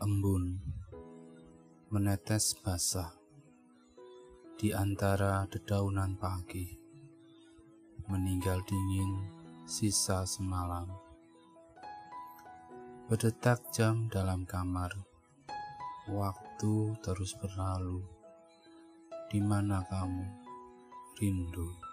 embun menetes basah di antara dedaunan pagi, meninggal dingin sisa semalam. Berdetak jam dalam kamar, waktu terus berlalu. Di mana kamu, rindu?